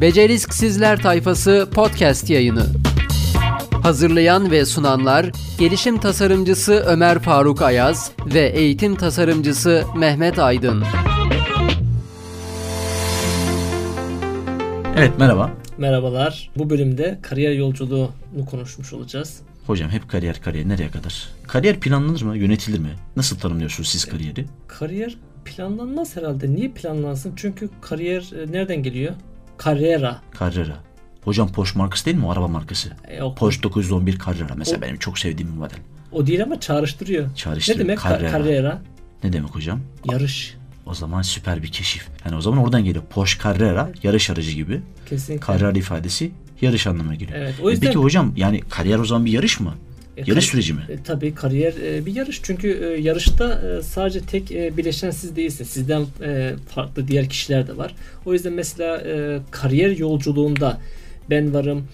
Becerisk Sizler Tayfası podcast yayını. Hazırlayan ve sunanlar gelişim tasarımcısı Ömer Faruk Ayaz ve eğitim tasarımcısı Mehmet Aydın. Evet merhaba. Merhabalar. Bu bölümde kariyer yolculuğunu konuşmuş olacağız. Hocam hep kariyer kariyer nereye kadar? Kariyer planlanır mı? Yönetilir mi? Nasıl tanımlıyorsunuz siz kariyeri? Kariyer planlanmaz herhalde. Niye planlansın? Çünkü kariyer e, nereden geliyor? Carrera. Carrera. Hocam Porsche markası değil mi o araba markası? E, o, Porsche 911 Carrera mesela O- benim çok sevdiğim bir model. o değil ama çağrıştırıyor. Çağrıştırıyor. Ne demek Carrera. Carrera? Carrera? Ne demek hocam? Yarış. O zaman süper bir keşif. Yani o zaman oradan geliyor. Porsche Carrera yarış aracı gibi. Kesinlikle. Carrera ifadesi yarış anlamına geliyor. Evet. O E yüzden Peki hocam yani kariyer o zaman bir yarış mı? E, yarış süreci mi? E, tabii kariyer e, bir yarış. Çünkü e, yarışta e, sadece tek e, bileşen siz değilsiniz. Sizden e, farklı diğer kişiler de var. O yüzden mesela e, kariyer yolculuğunda ben varım.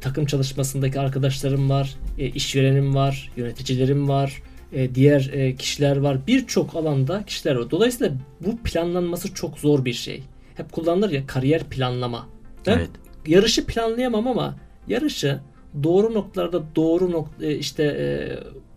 Takım çalışmasındaki arkadaşlarım var. E, işverenim var. Yöneticilerim var. e, diğer e, kişiler var. Birçok alanda kişiler var. Dolayısıyla bu planlanması çok zor bir şey. Hep kullanılır ya kariyer planlama. Ben Evet. yarışı planlayamam ama yarışı doğru noktalarda doğru nok e, işte e,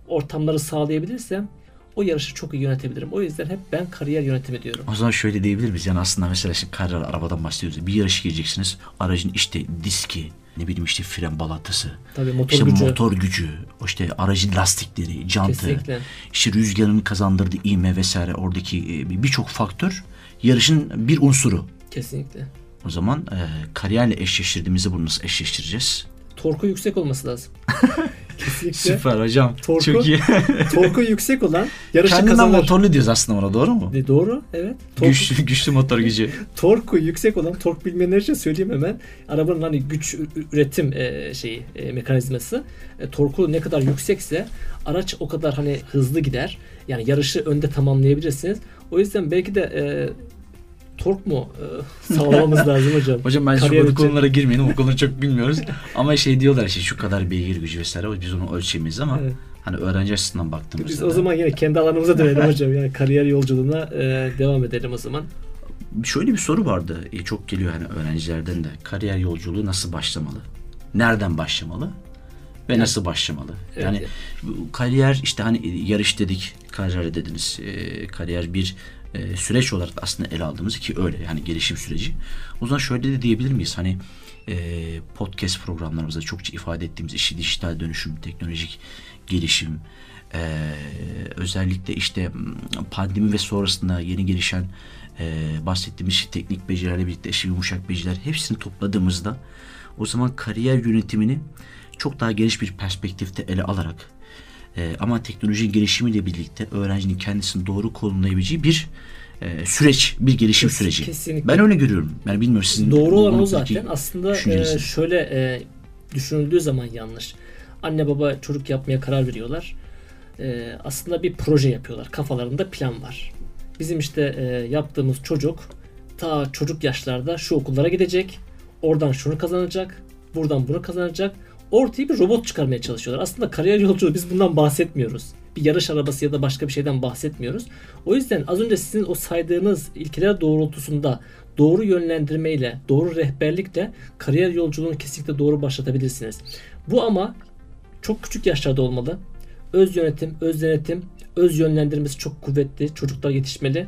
ortamları sağlayabilirsem o yarışı çok iyi yönetebilirim. O yüzden hep ben kariyer yönetimi diyorum. O zaman şöyle diyebilir miyiz? Yani aslında mesela şimdi Carrera arabadan bahsediyoruz. Bir yarış gireceksiniz. Aracın işte diski, ne bileyim işte fren balatası, Tabii motor işte gücü. motor gücü, o işte aracın lastikleri, jantı, Kesinlikle. işte rüzgarın kazandırdığı ivme vesaire oradaki e, birçok faktör yarışın bir unsuru. Kesinlikle. O zaman e, kariyerle eşleştirdiğimizde bunu nasıl eşleştireceğiz? Torku yüksek olması lazım. Kesinlikle. Süper hocam. Torku- Çok iyi. Torku yüksek olan yarışı Kendinden kazanır. motorlu diyoruz aslında ona doğru mu? E, doğru. Evet. Torku, Güçlü, güçlü motor gücü. torku yüksek olan tork bilmeyenler için söyleyeyim hemen. Arabanın hani güç üretim e, şeyi e, mekanizması e, torku ne kadar yüksekse araç o kadar hani hızlı gider. Yani yarışı önde tamamlayabilirsiniz. O yüzden belki de e, tork mu e, sağlamamız lazım hocam? Hocam ben Kariyer şu için. konulara girmeyelim. O konuları çok bilmiyoruz. Ama şey diyorlar işte şu kadar beygir gücü vesaire. Biz onu ölçemeyiz ama Evet. hani öğrenci açısından baktığımızda Biz o zaman yine kendi alanımıza dönelim hocam. Yani kariyer yolculuğuna e, devam edelim o zaman. Şöyle bir soru vardı. E, çok geliyor hani öğrencilerden de. Kariyer yolculuğu nasıl başlamalı? Nereden başlamalı? Ve Evet. nasıl başlamalı? Evet. Yani kariyer işte hani yarış dedik, kariyer dediniz. E, kariyer bir e, süreç olarak aslında ele aldığımız ki öyle yani gelişim süreci. O zaman şöyle de diyebilir miyiz? Hani e, podcast programlarımızda çokça ifade ettiğimiz işi dijital dönüşüm, teknolojik gelişim, e, özellikle işte pandemi ve sonrasında yeni gelişen e, bahsettiğimiz teknik becerilerle birlikte işte yumuşak beceriler hepsini topladığımızda o zaman kariyer yönetimini çok daha geniş bir perspektifte ele alarak e, ama teknolojinin gelişimiyle birlikte öğrencinin kendisini doğru konumlayabileceği bir e, süreç, bir gelişim Kes- süreci. kesinlikle. Ben öyle görüyorum. Yani bilmiyorum sizin Doğru olan o zaten. Aslında e, şöyle e, düşünüldüğü zaman yanlış. Anne baba çocuk yapmaya karar veriyorlar. E, aslında bir proje yapıyorlar. Kafalarında plan var. Bizim işte e, yaptığımız çocuk ta çocuk yaşlarda şu okullara gidecek. Oradan şunu kazanacak. Buradan bunu kazanacak. Ortaya bir robot çıkarmaya çalışıyorlar. Aslında kariyer yolculuğu biz bundan bahsetmiyoruz. Bir yarış arabası ya da başka bir şeyden bahsetmiyoruz. O yüzden az önce sizin o saydığınız ilkeler doğrultusunda doğru yönlendirmeyle, doğru rehberlikle kariyer yolculuğunu kesinlikle doğru başlatabilirsiniz. Bu ama çok küçük yaşlarda olmalı. Öz yönetim, öz denetim, öz yönlendirmesi çok kuvvetli. Çocuklar yetişmeli.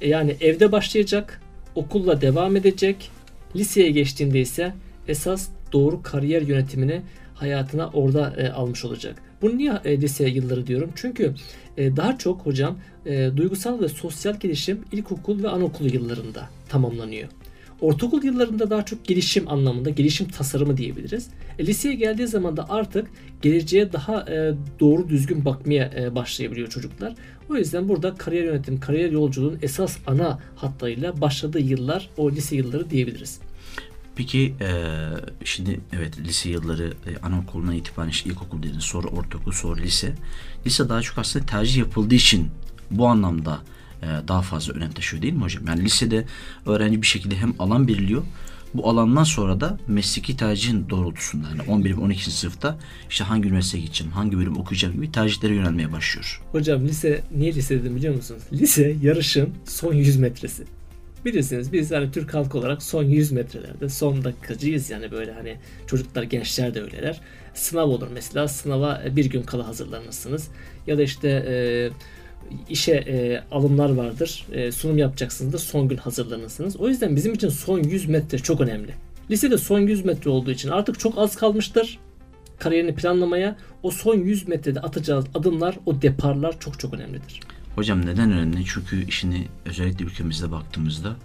E Yani evde başlayacak, okulla devam edecek. Liseye geçtiğinde ise esas doğru kariyer yönetimini hayatına orada e, almış olacak. Bunu niye e, lise yılları diyorum? Çünkü e, daha çok hocam e, duygusal ve sosyal gelişim ilkokul ve anaokulu yıllarında tamamlanıyor. Ortaokul yıllarında daha çok gelişim anlamında, gelişim tasarımı diyebiliriz. E, liseye geldiği zaman da artık geleceğe daha e, doğru düzgün bakmaya e, başlayabiliyor çocuklar. O yüzden burada kariyer yönetim, kariyer yolculuğun esas ana hatlarıyla başladığı yıllar o lise yılları diyebiliriz. Peki e, şimdi evet lise yılları e, anaokulundan itibaren işte ilkokul dediniz sonra ortaokul sonra lise. Lise daha çok aslında tercih yapıldığı için bu anlamda e, daha fazla önem taşıyor değil mi hocam? Yani lisede öğrenci bir şekilde hem alan belirliyor bu alandan sonra da mesleki tercihin doğrultusunda yani 11 ve 12. sınıfta işte hangi üniversiteye gideceğim, hangi bölüm okuyacağım gibi tercihlere yönelmeye başlıyor. Hocam lise niye lise dedim biliyor musunuz? Lise yarışın son 100 metresi. Bilirsiniz biz hani Türk halkı olarak son 100 metrelerde son dakikacıyız yani böyle hani çocuklar gençler de öyleler. Sınav olur mesela sınava bir gün kala hazırlanırsınız. Ya da işte e, işe e, alımlar vardır. E, sunum yapacaksınız da son gün hazırlanırsınız. O yüzden bizim için son 100 metre çok önemli. Lisede son 100 metre olduğu için artık çok az kalmıştır kariyerini planlamaya. O son 100 metrede atacağınız adımlar, o deparlar çok çok önemlidir. Hocam neden önemli? Çünkü işini özellikle ülkemizde baktığımızda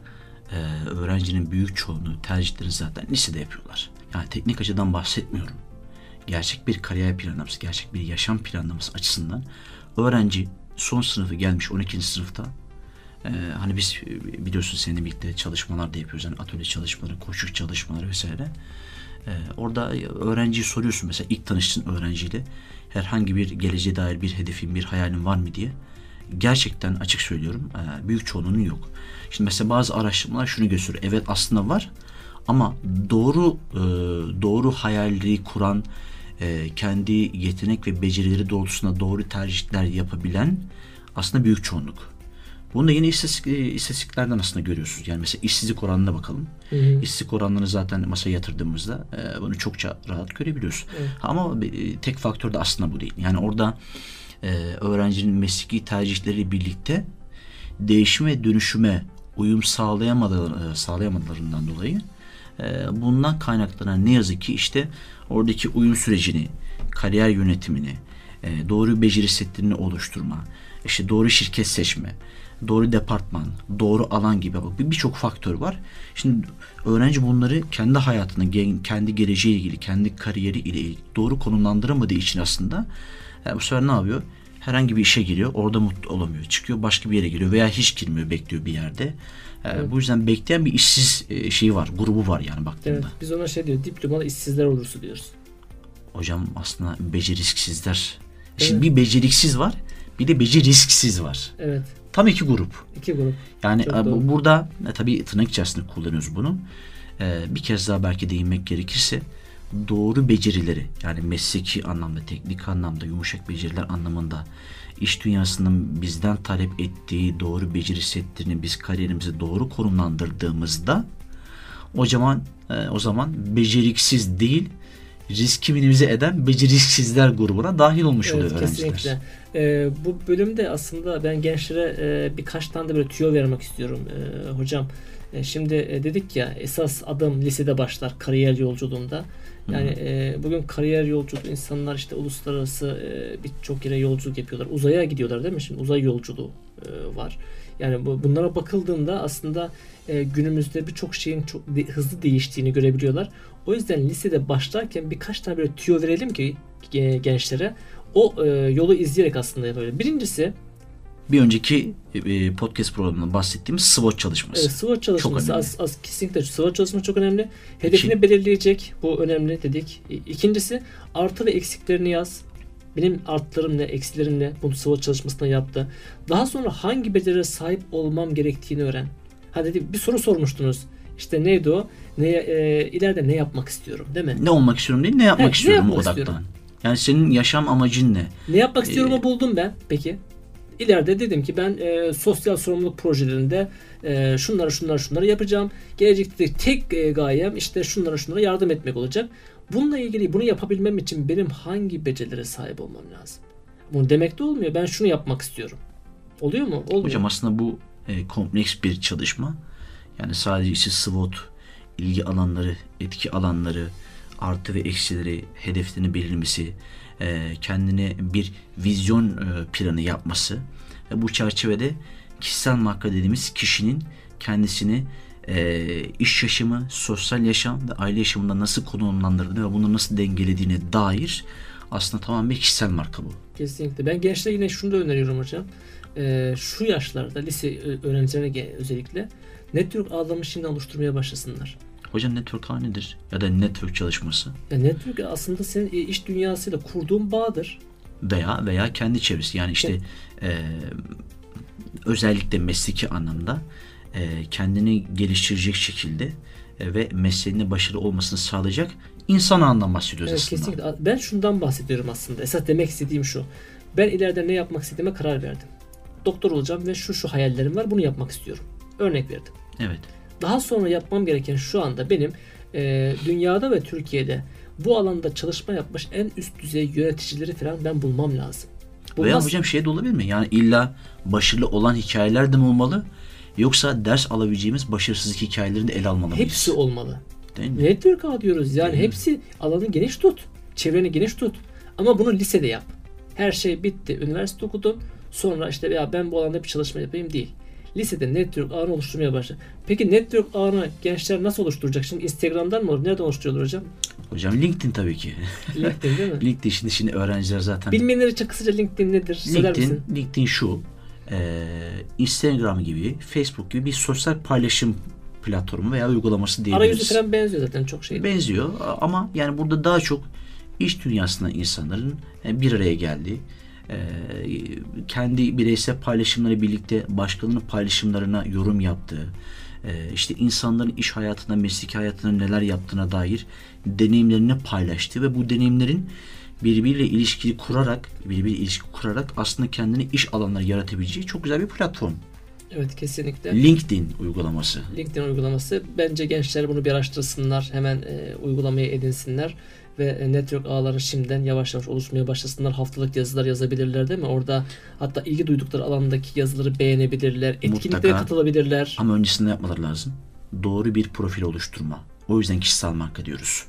e, öğrencinin büyük çoğunluğu tercihlerini zaten lisede yapıyorlar. Yani teknik açıdan bahsetmiyorum. Gerçek bir kariyer planlaması, gerçek bir yaşam planlaması açısından öğrenci son sınıfı gelmiş 12. sınıfta ee, hani biz e, biliyorsun seninle birlikte çalışmalar da yapıyoruz. Yani atölye çalışmaları, koşu çalışmaları vesaire. Ee, orada öğrenciyi soruyorsun mesela ilk tanıştığın öğrenciyle herhangi bir geleceğe dair bir hedefin, bir hayalin var mı diye. Gerçekten açık söylüyorum e, büyük çoğunluğunun yok. Şimdi mesela bazı araştırmalar şunu gösteriyor. Evet aslında var ama doğru e, doğru hayalleri kuran e, kendi yetenek ve becerileri doğrultusunda doğru tercihler yapabilen aslında büyük çoğunluk. Bunu da yine istatistik, istatistiklerden aslında görüyorsunuz. Yani mesela işsizlik oranına bakalım. Hı hı. İşsizlik oranlarını zaten masaya yatırdığımızda e, bunu çokça rahat görebiliyoruz. Evet. Ama e, tek faktör de aslında bu değil. Yani orada e, öğrencinin mesleki tercihleri birlikte değişim ve dönüşüme uyum sağlayamadığı, e, sağlayamadılarından dolayı e, bundan kaynaklanan ne yazık ki işte oradaki uyum sürecini, kariyer yönetimini, doğru beceri setlerini oluşturma, işte doğru şirket seçme, doğru departman, doğru alan gibi birçok faktör var. Şimdi öğrenci bunları kendi hayatını, kendi geleceği ilgili, kendi kariyeri ile doğru konumlandıramadığı için aslında yani bu sefer ne yapıyor? Herhangi bir işe giriyor, orada mutlu olamıyor. Çıkıyor başka bir yere giriyor veya hiç girmiyor, bekliyor bir yerde. Evet. Bu yüzden bekleyen bir işsiz şeyi var, grubu var yani baktığında. Evet, biz ona şey diyor, diplomalı işsizler olursa diyoruz. Hocam aslında beceriksizler. Evet. Şimdi bir beceriksiz var, bir de beceriksiz var. Evet. Tam iki grup. İki grup. Yani Çok doğru. burada e, tabii tırnak içerisinde kullanıyoruz bunu. E, bir kez daha belki değinmek gerekirse doğru becerileri yani mesleki anlamda, teknik anlamda, yumuşak beceriler anlamında iş dünyasının bizden talep ettiği doğru beceri setlerini biz kariyerimizi doğru konumlandırdığımızda o zaman e, o zaman beceriksiz değil riski minimize eden beceriksizler grubuna dahil olmuş evet, oluyor öğrenciler. Kesinlikle. Ee, bu bölümde aslında ben gençlere e, birkaç tane de böyle tüyo vermek istiyorum e, hocam. E, şimdi e, dedik ya esas adım lisede başlar kariyer yolculuğunda. Yani e, bugün kariyer yolculuğu insanlar işte uluslararası e, birçok yere yolculuk yapıyorlar. Uzaya gidiyorlar değil mi? Şimdi uzay yolculuğu e, var. Yani bu, bunlara bakıldığında aslında e, günümüzde birçok şeyin çok de, hızlı değiştiğini görebiliyorlar. O yüzden lisede başlarken birkaç tane böyle tüyo verelim ki e, gençlere o e, yolu izleyerek aslında böyle. Birincisi bir önceki e, podcast programında bahsettiğimiz SWOT çalışması. Evet, SWOT çalışması çok az, az kesinlikle SWOT çalışması çok önemli. Hedefini İki. belirleyecek. Bu önemli dedik. İkincisi artı ve eksiklerini yaz. Benim artlarım ne, eksilerim ne? Bunu SWOT çalışmasında yaptı. Daha sonra hangi becerilere sahip olmam gerektiğini öğren. Ha dedi bir soru sormuştunuz. İşte neydi o? Ne, e, ileride ne yapmak istiyorum değil mi? Ne olmak istiyorum değil, ne yapmak He, istiyorum ne yapmak odaklan. Istiyorum. Yani senin yaşam amacın ne? Ne yapmak ee, buldum ben. Peki. İleride dedim ki ben e, sosyal sorumluluk projelerinde e, şunları şunları şunları yapacağım. Gelecekte tek e, gayem işte şunlara şunlara yardım etmek olacak. Bununla ilgili bunu yapabilmem için benim hangi becerilere sahip olmam lazım? Bunu demek de olmuyor. Ben şunu yapmak istiyorum. Oluyor mu? Olmuyor. Hocam aslında bu e, kompleks bir çalışma. Yani sadece işte SWOT, ilgi alanları, etki alanları, artı ve eksileri, hedeflerini belirlemesi, e, kendine bir vizyon e, planı yapması ve bu çerçevede kişisel marka dediğimiz kişinin kendisini e, iş yaşamı, sosyal yaşam ve aile yaşamında nasıl konumlandırdığını ve bunu nasıl dengelediğine dair aslında tamamen kişisel marka bu. Kesinlikle. Ben gençlere yine şunu da öneriyorum hocam. Şu yaşlarda lise öğrencilerine özellikle network ağlarını şimdi oluşturmaya başlasınlar. Hocam network nedir? Ya da network çalışması? Ya network aslında senin iş dünyasıyla kurduğun bağdır. Veya veya kendi çevresi. Yani işte e, özellikle mesleki anlamda e, kendini geliştirecek şekilde e, ve mesleğinde başarılı olmasını sağlayacak insan ağından bahsediyoruz evet, aslında. Kesinlikle. Ben şundan bahsediyorum aslında. Esas demek istediğim şu. Ben ileride ne yapmak istediğime karar verdim. Doktor olacağım ve şu şu hayallerim var. Bunu yapmak istiyorum. Örnek verdim. Evet. Daha sonra yapmam gereken şu anda benim e, dünyada ve Türkiye'de bu alanda çalışma yapmış en üst düzey yöneticileri falan ben bulmam lazım. Veya Bulmaz- hocam şey de olabilir mi? Yani illa başarılı olan hikayeler de mi olmalı? Yoksa ders alabileceğimiz başarısızlık hikayelerini de ele almalı hepsi olmalı. Değil mi? Network ağ diyoruz yani Değil mi? hepsi alanı geniş tut. Çevreni geniş tut. Ama bunu lisede yap. Her şey bitti. Üniversite okudun. Sonra işte ya ben bu alanda bir çalışma yapayım değil. Lisede network ağını oluşturmaya başla. Peki network ağını gençler nasıl oluşturacak? Şimdi Instagram'dan mı? Nereden oluşturuyorlar hocam? Hocam LinkedIn tabii ki. LinkedIn değil mi? LinkedIn şimdi, şimdi öğrenciler zaten Bilmeyenler için kısaca LinkedIn nedir? LinkedIn, misin? LinkedIn şu e, Instagram gibi Facebook gibi bir sosyal paylaşım platformu veya uygulaması diyebiliriz. Arayüzü falan benziyor zaten çok şey. benziyor ama yani burada daha çok iş dünyasında insanların e, bir araya geldiği e, kendi bireysel paylaşımları birlikte başkalarının paylaşımlarına yorum yaptığı e, işte insanların iş hayatında mesleki hayatında neler yaptığına dair deneyimlerini paylaştığı ve bu deneyimlerin birbiriyle ilişki kurarak birbiriyle ilişki kurarak aslında kendine iş alanları yaratabileceği çok güzel bir platform. Evet kesinlikle. LinkedIn uygulaması. LinkedIn uygulaması. Bence gençler bunu bir araştırsınlar. Hemen e, uygulamayı edinsinler. Ve e, network ağları şimdiden yavaş yavaş oluşmaya başlasınlar. Haftalık yazılar yazabilirler değil mi? Orada hatta ilgi duydukları alandaki yazıları beğenebilirler. Etkinliklere Mutlaka. katılabilirler. Ama öncesinde yapmaları lazım. Doğru bir profil oluşturma. O yüzden kişisel marka diyoruz.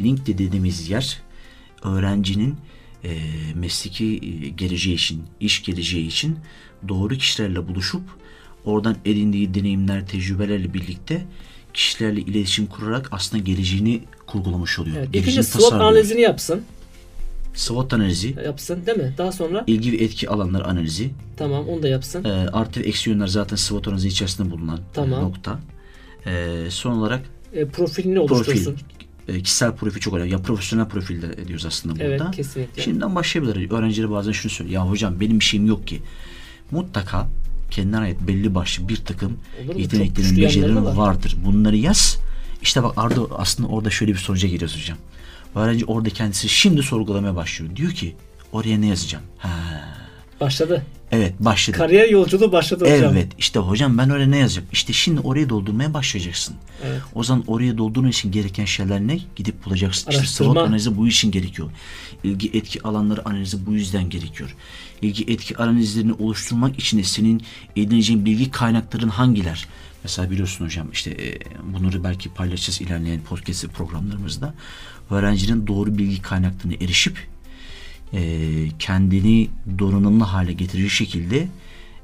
LinkedIn dediğimiz yer öğrencinin e, mesleki e, geleceği için, iş geleceği için doğru kişilerle buluşup oradan edindiği deneyimler, tecrübelerle birlikte kişilerle iletişim kurarak aslında geleceğini kurgulamış oluyor. Evet. Önce SWOT analizini yapsın. SWOT analizi, Yapsın değil mi? Daha sonra ilgi ve etki alanları analizi, tamam onu da yapsın. e, artı ve eksi yönler zaten SWOT analizi içerisinde bulunan e, Tamam. nokta. E, son olarak E, profilini profil. oluştursun. E, kişisel profil çok önemli. Ya profesyonel profilde ediyoruz aslında burada. Evet kesinlikle. Şimdiden başlayabilir. Öğrencileri bazen şunu söylüyor. Ya hocam benim bir şeyim yok ki. Mutlaka kendine ait belli başlı bir takım Olur mu? Yeteneklerin, becerilerin var. vardır. Bunları yaz. İşte bak Arda aslında orada şöyle bir sonuca giriyoruz hocam. Öğrenci orada kendisi şimdi sorgulamaya başlıyor. Diyor ki oraya ne yazacağım? Ha. Başladı. Evet başladı. Kariyer yolculuğu başladı hocam. Evet işte hocam ben oraya ne yazacağım? İşte şimdi orayı doldurmaya başlayacaksın. Evet. O zaman oraya doldurman için gereken şeyler ne? Gidip bulacaksın. İşte Araştırma. SWOT analizi bu için gerekiyor. İlgi etki alanları analizi bu yüzden gerekiyor. İlgi etki analizlerini oluşturmak için de senin edineceğin bilgi kaynakların hangiler? Mesela biliyorsun hocam işte e, bunları belki paylaşacağız ilerleyen podcast programlarımızda. Öğrencinin doğru bilgi kaynaklarına erişip e, kendini donanımlı hale getirecek şekilde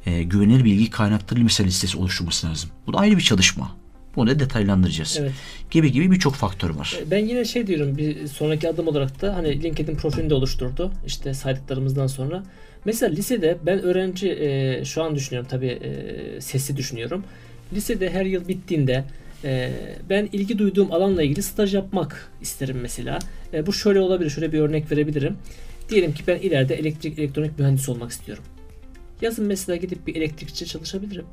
e, güvenilir bilgi kaynakları mesela listesi oluşturması lazım. Bu da ayrı bir çalışma. Bunu da detaylandıracağız. Evet. Gibi gibi birçok faktör var. Ben yine şey diyorum bir sonraki adım olarak da hani LinkedIn profilini de oluşturdu. İşte saydıklarımızdan sonra. Mesela lisede ben öğrenci e, şu an düşünüyorum tabii e, sesi düşünüyorum. Lisede her yıl bittiğinde e, ben ilgi duyduğum alanla ilgili staj yapmak isterim mesela. E, bu şöyle olabilir. Şöyle bir örnek verebilirim. Diyelim ki ben ileride elektrik elektronik mühendisi olmak istiyorum. Yazın mesela gidip bir elektrikçi çalışabilirim.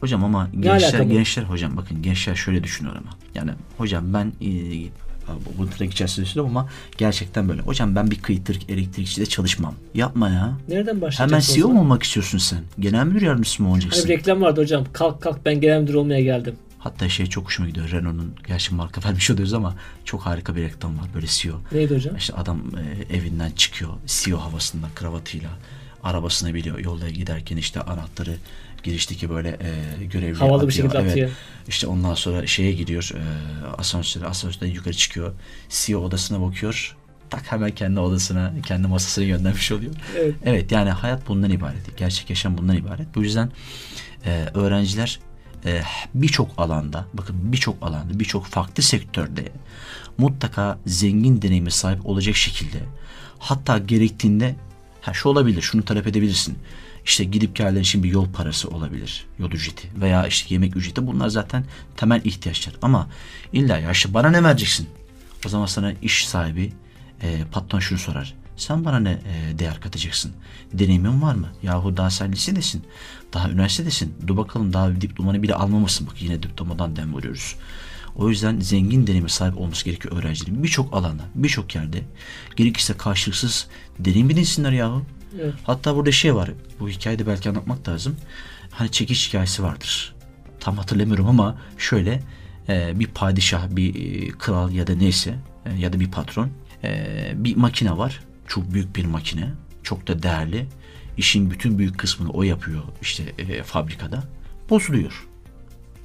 Hocam ama gençler bu? gençler hocam bakın gençler şöyle düşünüyor ama. Yani hocam ben e, bu tırnak içerisinde söylüyorum ama gerçekten böyle. Hocam ben bir kıytırk elektrikçide çalışmam. Yapma ya. Nereden başlayacaksın? Hemen CEO zaman? mu olmak istiyorsun sen? Genel müdür yardımcısı mı Hani olacaksın? bir reklam vardı hocam. Kalk kalk ben genel müdür olmaya geldim. Hatta şey çok hoşuma gidiyor. Renault'un gerçi marka vermiş oluyoruz ama çok harika bir reklam var. Böyle CEO. Neydi hocam? İşte adam e, evinden çıkıyor CEO havasında kravatıyla arabasına biliyor yolda giderken işte anahtarı girişteki böyle e, görevliye Havalı bir atıyor. şekilde Evet. atıyor. İşte ondan sonra şeye gidiyor e, asansöre asansörden yukarı çıkıyor. CEO odasına bakıyor. Tak hemen kendi odasına kendi masasına göndermiş oluyor. Evet. Evet yani hayat bundan ibaret. Gerçek yaşam bundan ibaret. Bu yüzden e, öğrenciler e, birçok alanda bakın birçok alanda birçok farklı sektörde mutlaka zengin deneyime sahip olacak şekilde hatta gerektiğinde ha şu olabilir şunu talep edebilirsin. İşte gidip geldiğin için bir yol parası olabilir. Yol ücreti veya işte yemek ücreti bunlar zaten temel ihtiyaçlar. Ama illa ya işte bana ne vereceksin? O zaman sana iş sahibi e, patron şunu sorar. Sen bana ne e, değer katacaksın? Deneyimin var mı? Yahu daha sen lisedesin. Daha üniversitedesin. Dur bakalım daha diplomanı bile almamışsın. Bak yine diplomadan dem vuruyoruz. O yüzden zengin deneyime sahip olması gerekiyor öğrencilerin. Birçok alanda, birçok yerde gerekirse karşılıksız deneyim edinsinler yahu. Evet. Hatta burada şey var. Bu hikayede belki anlatmak lazım. Hani çekiç hikayesi vardır. tam hatırlamıyorum ama şöyle e, bir padişah, bir e, kral ya da neyse ya da bir patron bir makine var. Çok büyük bir makine. Çok da değerli. İşin bütün büyük kısmını o yapıyor işte e, fabrikada. Bozuluyor.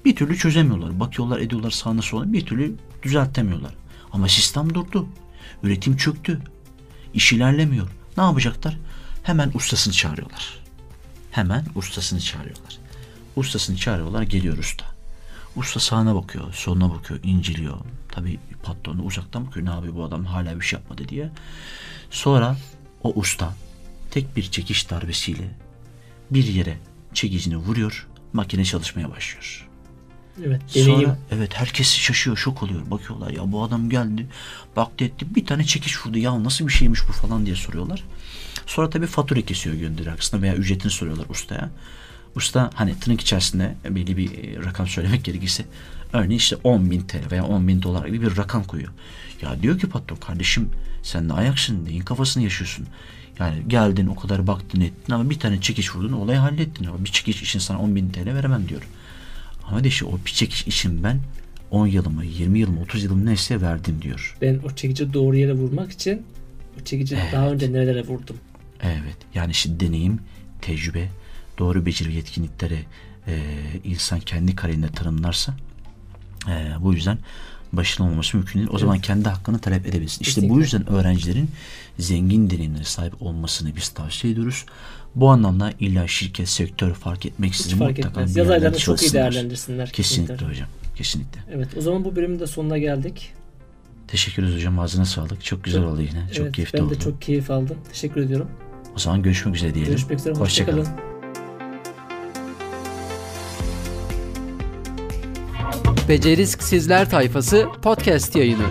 Bir türlü çözemiyorlar. Bakıyorlar ediyorlar sağına sola bir türlü düzeltemiyorlar. Ama sistem durdu. Üretim çöktü. İş ilerlemiyor. Ne yapacaklar? Hemen ustasını çağırıyorlar. Hemen ustasını çağırıyorlar. Ustasını çağırıyorlar geliyor usta. Usta sağına bakıyor, soluna bakıyor, inceliyor. Tabii patronu uzaktan bakıyor. Ne yapıyor bu adam hala bir şey yapmadı diye. Sonra o usta tek bir çekiş darbesiyle bir yere çekicini vuruyor. Makine çalışmaya başlıyor. Evet. Deneyim. Sonra evet herkes şaşıyor, şok oluyor. Bakıyorlar ya bu adam geldi, baktı etti bir tane çekiş vurdu. Ya nasıl bir şeymiş bu falan diye soruyorlar. Sonra tabii fatura kesiyor gönderi aksine veya ücretini soruyorlar ustaya. Usta hani tırnak içerisinde belli bir e, rakam söylemek gerekirse örneğin işte 10 bin TL veya 10 bin dolar gibi bir rakam koyuyor. Ya diyor ki patron kardeşim sen ne ayaksın neyin kafasını yaşıyorsun. Yani geldin o kadar baktın ettin ama bir tane çekiş vurdun olayı hallettin. Ama bir çekiş için sana 10 bin TL veremem diyor. Ama de işte o bir çekiş için ben 10 yılımı, 20 yılımı, 30 yılımı neyse verdim diyor. Ben o çekici doğru yere vurmak için o çekici Evet. daha önce nerelere vurdum. Evet. Yani işte deneyim, tecrübe, doğru beceri yetkinlikleri e, insan kendi kariyerinde tanımlarsa e, bu yüzden başarılı olması mümkün değil. O zaman kendi hakkını talep edebilirsin. İşte bu Kesinlikle. yüzden öğrencilerin zengin deneyimlere sahip olmasını biz tavsiye ediyoruz. Bu anlamda illa şirket, sektör fark Hiç etmeksizin fark mutlaka etmez. Yaz aylarını çok iyi değerlendirsinler. Kesinlikle hocam. Kesinlikle. Evet o zaman bu bölümün de sonuna geldik. Teşekkür ederiz hocam. Ağzına sağlık. Çok güzel Çok- oldu yine. Çok evet, keyifli ben oldu. de çok keyif aldım. Teşekkür ediyorum. O zaman görüşmek üzere diyelim. Görüşmek üzere. Hoşçakalın. Hoşçakalın. Becerisk Sizler Tayfası podcast yayını.